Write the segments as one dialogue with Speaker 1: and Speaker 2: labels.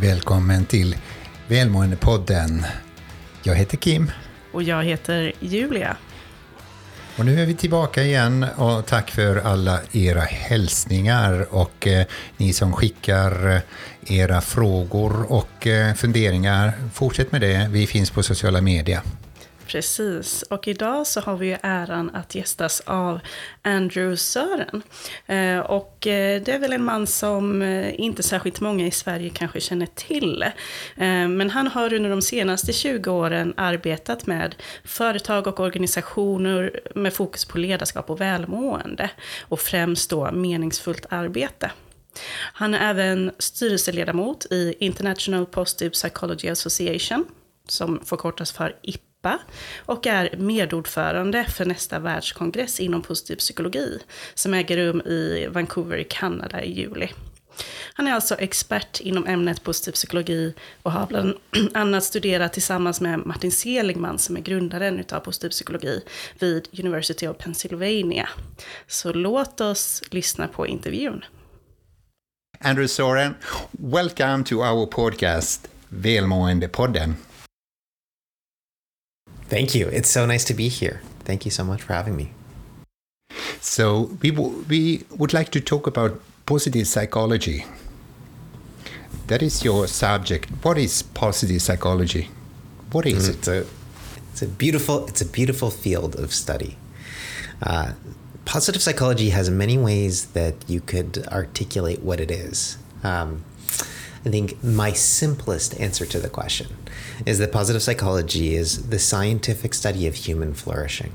Speaker 1: Välkommen till Välmåendepodden. Jag heter Kim.
Speaker 2: Och jag heter Julia.
Speaker 1: Och nu är vi tillbaka igen och tack för alla era hälsningar och eh, ni som skickar eh, era frågor och eh, funderingar. Fortsätt med det, vi finns på sociala medier.
Speaker 2: Precis, och idag så har vi ju äran att gästas av Andrew Sören. Eh, och eh, det är väl en man som eh, inte särskilt många i Sverige kanske känner till. Men han har under de senaste 20 åren arbetat med företag och organisationer med fokus på ledarskap och välmående. Och främst då meningsfullt arbete. Han är även styrelseledamot i International Positive Psychology Association, som förkortas för IP Europa och är medordförande för nästa världskongress inom positiv psykologi som äger rum i Vancouver i Kanada i juli. Han är alltså expert inom ämnet positiv psykologi och har bland annat studerat tillsammans med Martin Seligman som är grundaren av positiv psykologi vid University of Pennsylvania. Så låt oss lyssna på intervjun.
Speaker 1: Andrew Soren, welcome to our podcast Välmåendepodden.
Speaker 3: Thank you. It's so nice to be here. Thank you so much for having me.
Speaker 1: So, we, w- we would like to talk about positive psychology. That is your subject. What is positive psychology? What is mm,
Speaker 3: it? It's a, it's a beautiful it's a beautiful field of study. Uh, positive psychology has many ways that you could articulate what it is. Um, I think my simplest answer to the question is that positive psychology is the scientific study of human flourishing.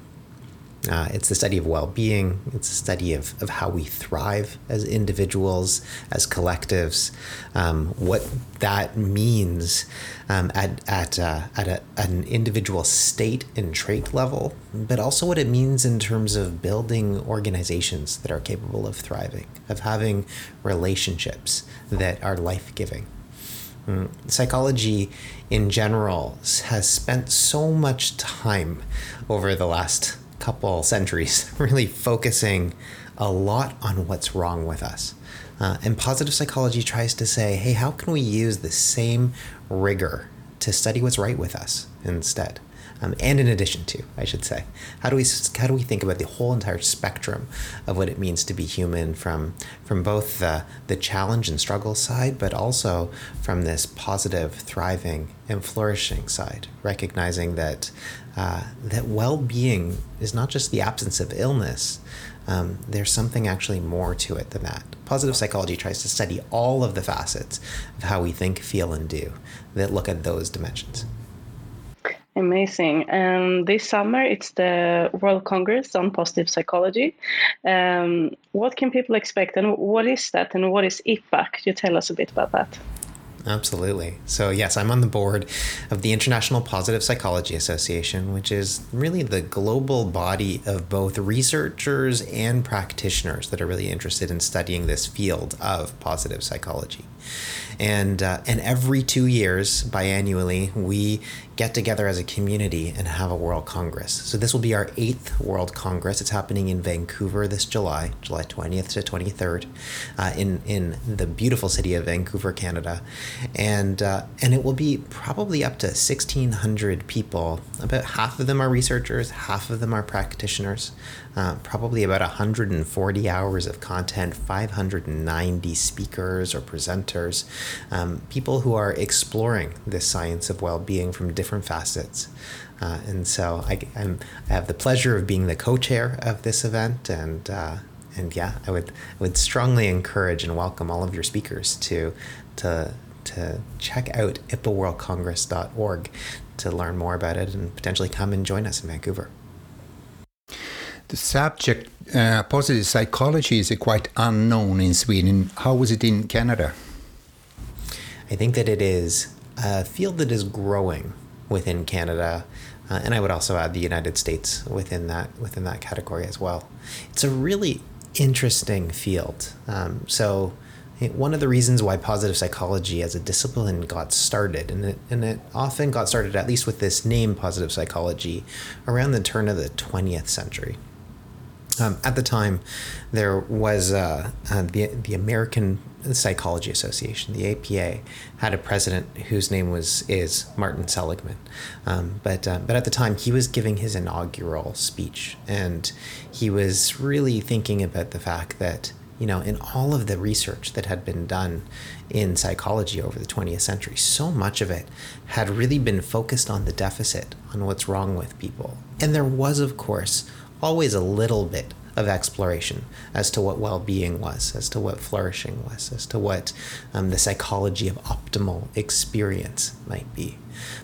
Speaker 3: Uh, it's the study of well being, it's a study of, of how we thrive as individuals, as collectives, um, what that means um, at, at, uh, at, a, at an individual state and trait level, but also what it means in terms of building organizations that are capable of thriving, of having relationships that are life giving. Mm. Psychology in general has spent so much time over the last couple centuries really focusing a lot on what's wrong with us. Uh, and positive psychology tries to say, hey, how can we use the same rigor to study what's right with us instead? um, and in addition to, I should say. How do we how do we think about the whole entire spectrum of what it means to be human from from both the the challenge and struggle side, but also from this positive, thriving, and flourishing side, recognizing that uh, that well-being is not just the absence of illness. Um, there's something actually more to it than that. Positive psychology tries to study all of the facets of how we think, feel, and do that look at those dimensions.
Speaker 2: Amazing. And this summer, it's the World Congress on Positive Psychology. Um, what can people expect, and what is that, and what is IPPA? Could you tell us a bit about that?
Speaker 3: Absolutely. So, yes, I'm on the board of the International Positive Psychology Association, which is really the global body of both researchers and practitioners that are really interested in studying this field of positive psychology. And, uh, and every two years, biannually, we get together as a community and have a World Congress. So this will be our eighth World Congress. It's happening in Vancouver this July, July 20th to 23rd, uh, in in the beautiful city of Vancouver, Canada, and uh, and it will be probably up to 1,600 people. About half of them are researchers, half of them are practitioners. Uh, probably about 140 hours of content, 590 speakers or presenters, um, people who are exploring this science of well-being from different facets. Uh, and so I, I'm, i have the pleasure of being the co-chair of this event, and uh, and yeah, I would I would strongly encourage and welcome all of your speakers to to to check out ippaworldcongress.org to learn more about it and potentially come and join us in Vancouver
Speaker 1: the subject uh, positive psychology is quite unknown in Sweden. How was it in Canada?
Speaker 3: I think that it is a field that is growing within Canada, uh, and I would also add the United States within that within that category as well. It's a really interesting field. Um, so. One of the reasons why positive psychology as a discipline got started, and it, and it often got started, at least with this name, positive psychology, around the turn of the 20th century. Um, at the time, there was uh, uh, the, the American Psychology Association, the APA, had a president whose name was is Martin Seligman, um, but uh, but at the time he was giving his inaugural speech, and he was really thinking about the fact that you know in all of the research that had been done in psychology over the 20th century, so much of it had really been focused on the deficit, on what's wrong with people, and there was of course always a little bit of exploration as to what well being was, as to what flourishing was, as to what um, the psychology of optimal experience might be.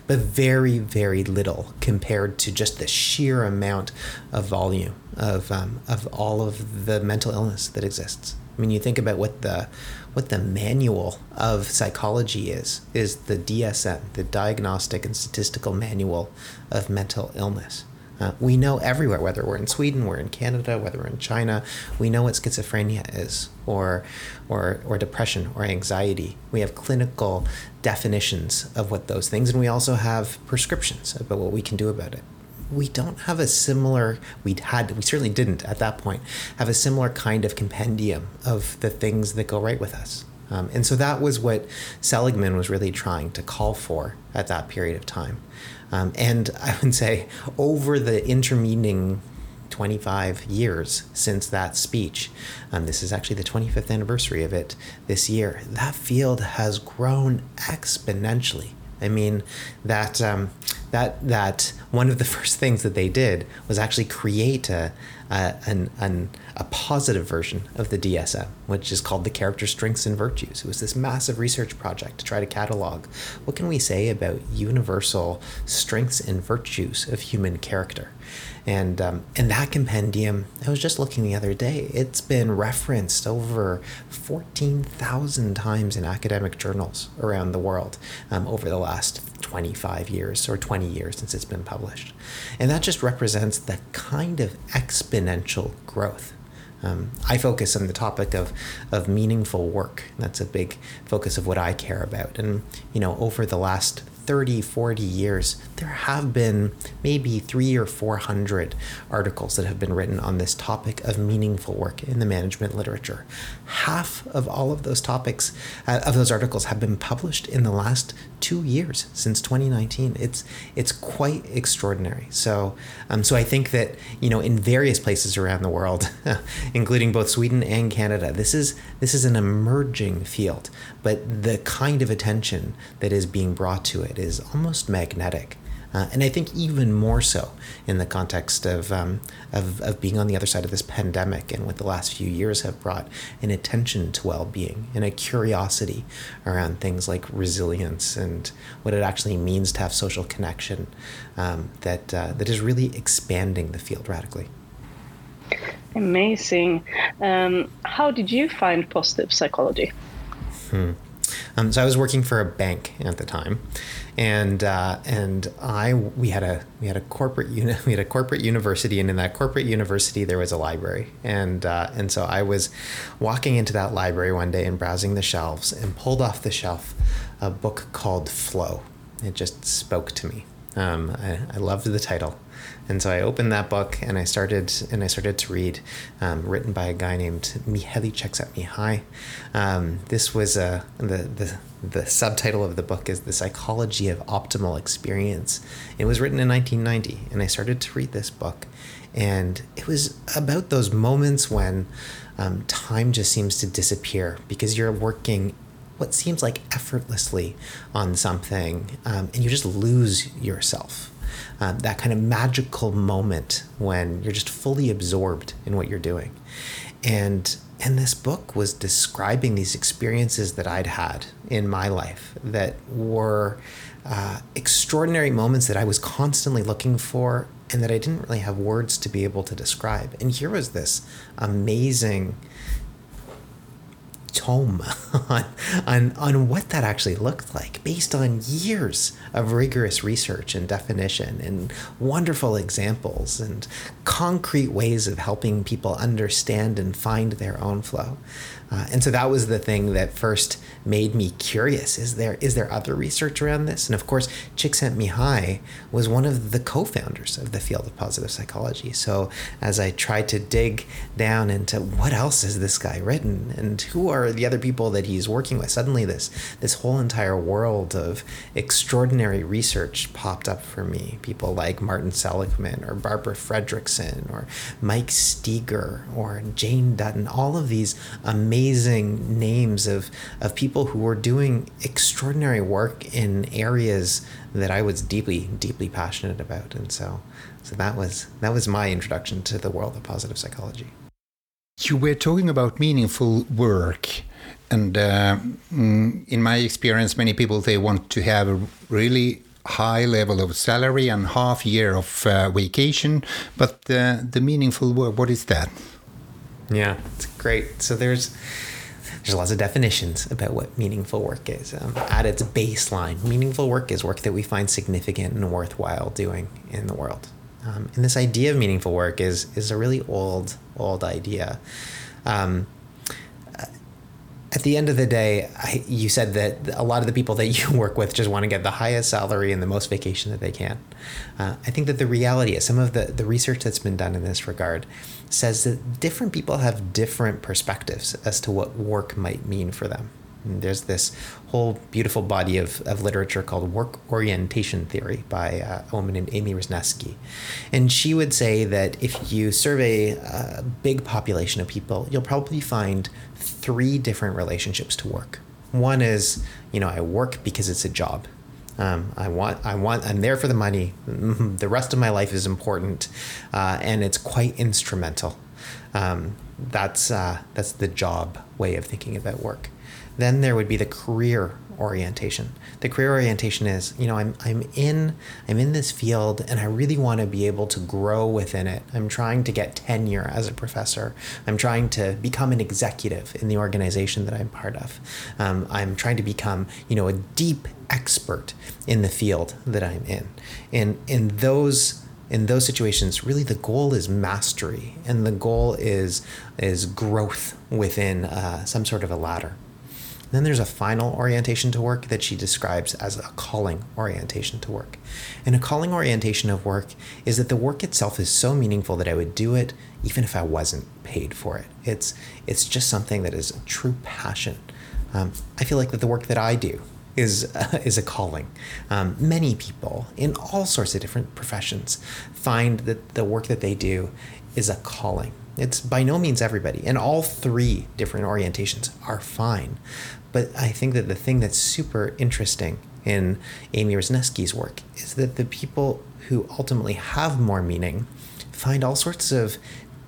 Speaker 3: But very, very little compared to just the sheer amount of volume of, um, of all of the mental illness that exists. I mean, you think about what the what the manual of psychology is is the DSM, the Diagnostic and Statistical Manual of Mental Illness. Uh, we know everywhere, whether we're in Sweden, we're in Canada, whether we're in China, we know what schizophrenia is, or, or, or depression, or anxiety. We have clinical definitions of what those things, and we also have prescriptions about what we can do about it. We don't have a similar. We had. We certainly didn't at that point have a similar kind of compendium of the things that go right with us. Um, and so that was what Seligman was really trying to call for at that period of time. Um, and I would say over the intervening 25 years since that speech, um, this is actually the 25th anniversary of it this year, that field has grown exponentially. I mean, that um, that that one of the first things that they did was actually create a, a, an, an, a positive version of the DSM, which is called the Character Strengths and Virtues. It was this massive research project to try to catalog what can we say about universal strengths and virtues of human character. And um, and that compendium, I was just looking the other day. It's been referenced over fourteen thousand times in academic journals around the world um, over the last 25 years or 20 years since it's been published. And that just represents the kind of exponential growth. Um, I focus on the topic of, of meaningful work. That's a big focus of what I care about. And, you know, over the last 30, 40 years, there have been maybe three or 400 articles that have been written on this topic of meaningful work in the management literature. Half of all of those topics, uh, of those articles, have been published in the last two years since 2019. It's it's quite extraordinary. So um, so I think that you know in various places around the world, including both Sweden and Canada, this is this is an emerging field. But the kind of attention that is being brought to it is almost magnetic. Uh, and I think even more so in the context of, um, of, of being on the other side of this pandemic and what the last few years have brought an attention to well being and a curiosity around things like resilience and what it actually means to have social connection um, that, uh, that is really expanding the field radically.
Speaker 2: Amazing. Um, how did you find positive psychology?
Speaker 3: Hmm. Um, so I was working for a bank at the time, and uh, and I we had a we had a corporate uni- we had a corporate university, and in that corporate university there was a library, and uh, and so I was walking into that library one day and browsing the shelves and pulled off the shelf a book called Flow. It just spoke to me. Um, I, I loved the title. And so I opened that book and I started and I started to read, um, written by a guy named Mihaly Csikszentmihalyi. Um, this was a the, the the subtitle of the book is The Psychology of Optimal Experience. It was written in 1990, and I started to read this book, and it was about those moments when um, time just seems to disappear because you're working what seems like effortlessly on something, um, and you just lose yourself uh, that kind of magical moment when you're just fully absorbed in what you're doing. And and this book was describing these experiences that I'd had in my life that were uh, extraordinary moments that I was constantly looking for and that I didn't really have words to be able to describe. And here was this amazing tome on, on, on what that actually looked like based on years of rigorous research and definition and wonderful examples and concrete ways of helping people understand and find their own flow. Uh, and so that was the thing that first made me curious. Is there is there other research around this? And of course, Csikszentmihalyi was one of the co-founders of the field of positive psychology. So as I tried to dig down into what else has this guy written and who are the other people that he's working with. Suddenly, this this whole entire world of extraordinary research popped up for me. People like Martin Seligman or Barbara Fredrickson or Mike Steger or Jane Dutton. All of these amazing names of of people who were doing extraordinary work in areas that I was deeply deeply passionate about, and so so that was that was my introduction to the world of positive psychology.
Speaker 1: You were talking about meaningful work, and uh, mm, in my experience, many people they want to have a really high level of salary and half year of uh, vacation, but uh, the meaningful work, what is that?
Speaker 3: Yeah, it's great. So there's there's lots of definitions about what meaningful work is. Um, at its baseline, meaningful work is work that we find significant and worthwhile doing in the world. Um, and this idea of meaningful work is is a really old old idea. Um, at the end of the day, I, you said that a lot of the people that you work with just want to get the highest salary and the most vacation that they can. Uh, I think that the reality is some of the, the research that's been done in this regard says that different people have different perspectives as to what work might mean for them. There's this whole beautiful body of, of literature called Work Orientation Theory by uh, a woman named Amy Wrzesniewski. And she would say that if you survey a big population of people, you'll probably find three different relationships to work. One is, you know, I work because it's a job. Um, I want, I want, I'm there for the money. The rest of my life is important, uh, and it's quite instrumental. Um, that's uh, that's the job way of thinking about work. Then there would be the career orientation. The career orientation is, you know, I'm I'm in I'm in this field and I really want to be able to grow within it. I'm trying to get tenure as a professor. I'm trying to become an executive in the organization that I'm part of. Um, I'm trying to become, you know, a deep expert in the field that I'm in. And in those in those situations, really the goal is mastery, and the goal is is growth within uh, some sort of a ladder. Then there's a final orientation to work that she describes as a calling orientation to work. And a calling orientation of work is that the work itself is so meaningful that I would do it even if I wasn't paid for it. It's it's just something that is a true passion. Um, I feel like that the work that I do is uh, is a calling. Um, many people in all sorts of different professions find that the work that they do is a calling. It's by no means everybody, and all three different orientations are fine. But I think that the thing that's super interesting in Amy Wrzesniewski's work is that the people who ultimately have more meaning find all sorts of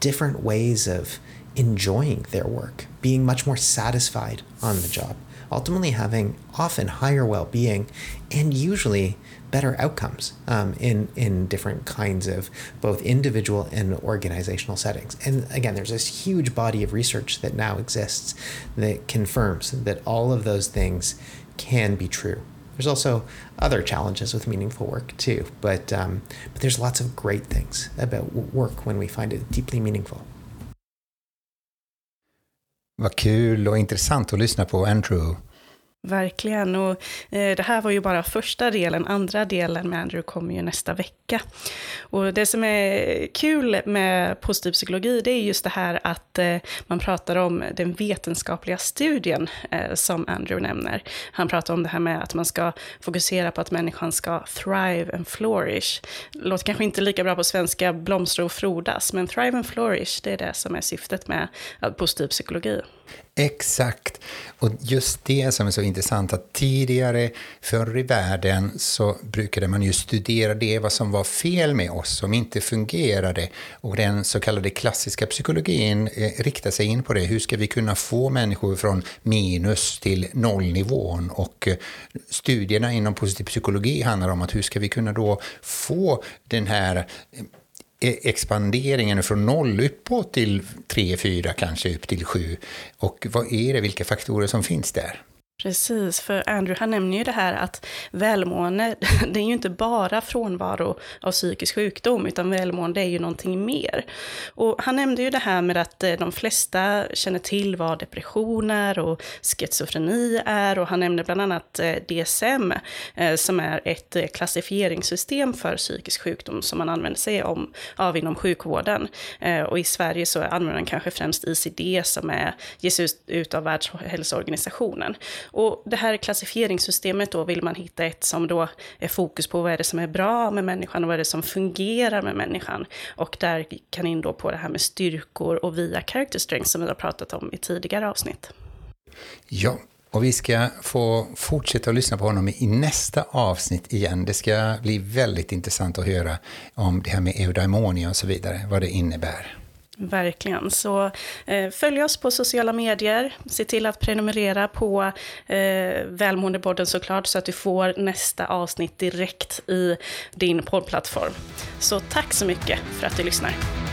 Speaker 3: different ways of enjoying their work, being much more satisfied on the job, ultimately having often higher well being and usually better outcomes um, in in different kinds of both individual and organizational settings. And again, there's this huge body of research that now exists that confirms that all of those things can be true. There's also other challenges with meaningful work too, but um, but there's lots of great things about work when we find it deeply meaningful.
Speaker 1: Vad kul och intressant att lyssna på Andrew.
Speaker 2: Verkligen. Och, eh, det här var ju bara första delen. Andra delen med Andrew kommer ju nästa vecka. Och det som är kul med positiv psykologi, det är just det här att eh, man pratar om den vetenskapliga studien eh, som Andrew nämner. Han pratar om det här med att man ska fokusera på att människan ska thrive and flourish. Låter kanske inte lika bra på svenska, blomstra och frodas, men thrive and flourish, det är det som är syftet med eh, positiv psykologi.
Speaker 1: Exakt. Och just det som är så intressant att tidigare, förr i världen, så brukade man ju studera det vad som var fel med oss, som inte fungerade. Och den så kallade klassiska psykologin eh, riktar sig in på det. Hur ska vi kunna få människor från minus till nollnivån? Och eh, studierna inom positiv psykologi handlar om att hur ska vi kunna då få den här eh, E- expanderingen från noll uppåt till tre, fyra, kanske upp till sju. Och vad är det, vilka faktorer som finns där?
Speaker 2: Precis, för Andrew han nämner ju det här att välmående, det är ju inte bara frånvaro av psykisk sjukdom, utan välmående är ju någonting mer. Och han nämnde ju det här med att eh, de flesta känner till vad depression är och schizofreni är, och han nämnde bland annat eh, DSM, eh, som är ett klassifieringssystem för psykisk sjukdom som man använder sig av inom sjukvården. Och i Sverige så använder man kanske främst ICD som är, ges ut av Världshälsoorganisationen. Och det här klassifieringssystemet då vill man hitta ett som då är fokus på vad är det som är bra med människan och vad är det som fungerar med människan. Och där kan in då på det här med styrkor och via character strength som vi har pratat om i tidigare avsnitt.
Speaker 1: Ja, och vi ska få fortsätta att lyssna på honom i nästa avsnitt igen. Det ska bli väldigt intressant att höra om det här med eudaimonia och så vidare, vad det innebär.
Speaker 2: Verkligen. Så eh, följ oss på sociala medier. Se till att prenumerera på eh, Välmåendepodden såklart så att du får nästa avsnitt direkt i din poddplattform. Så tack så mycket för att du lyssnar.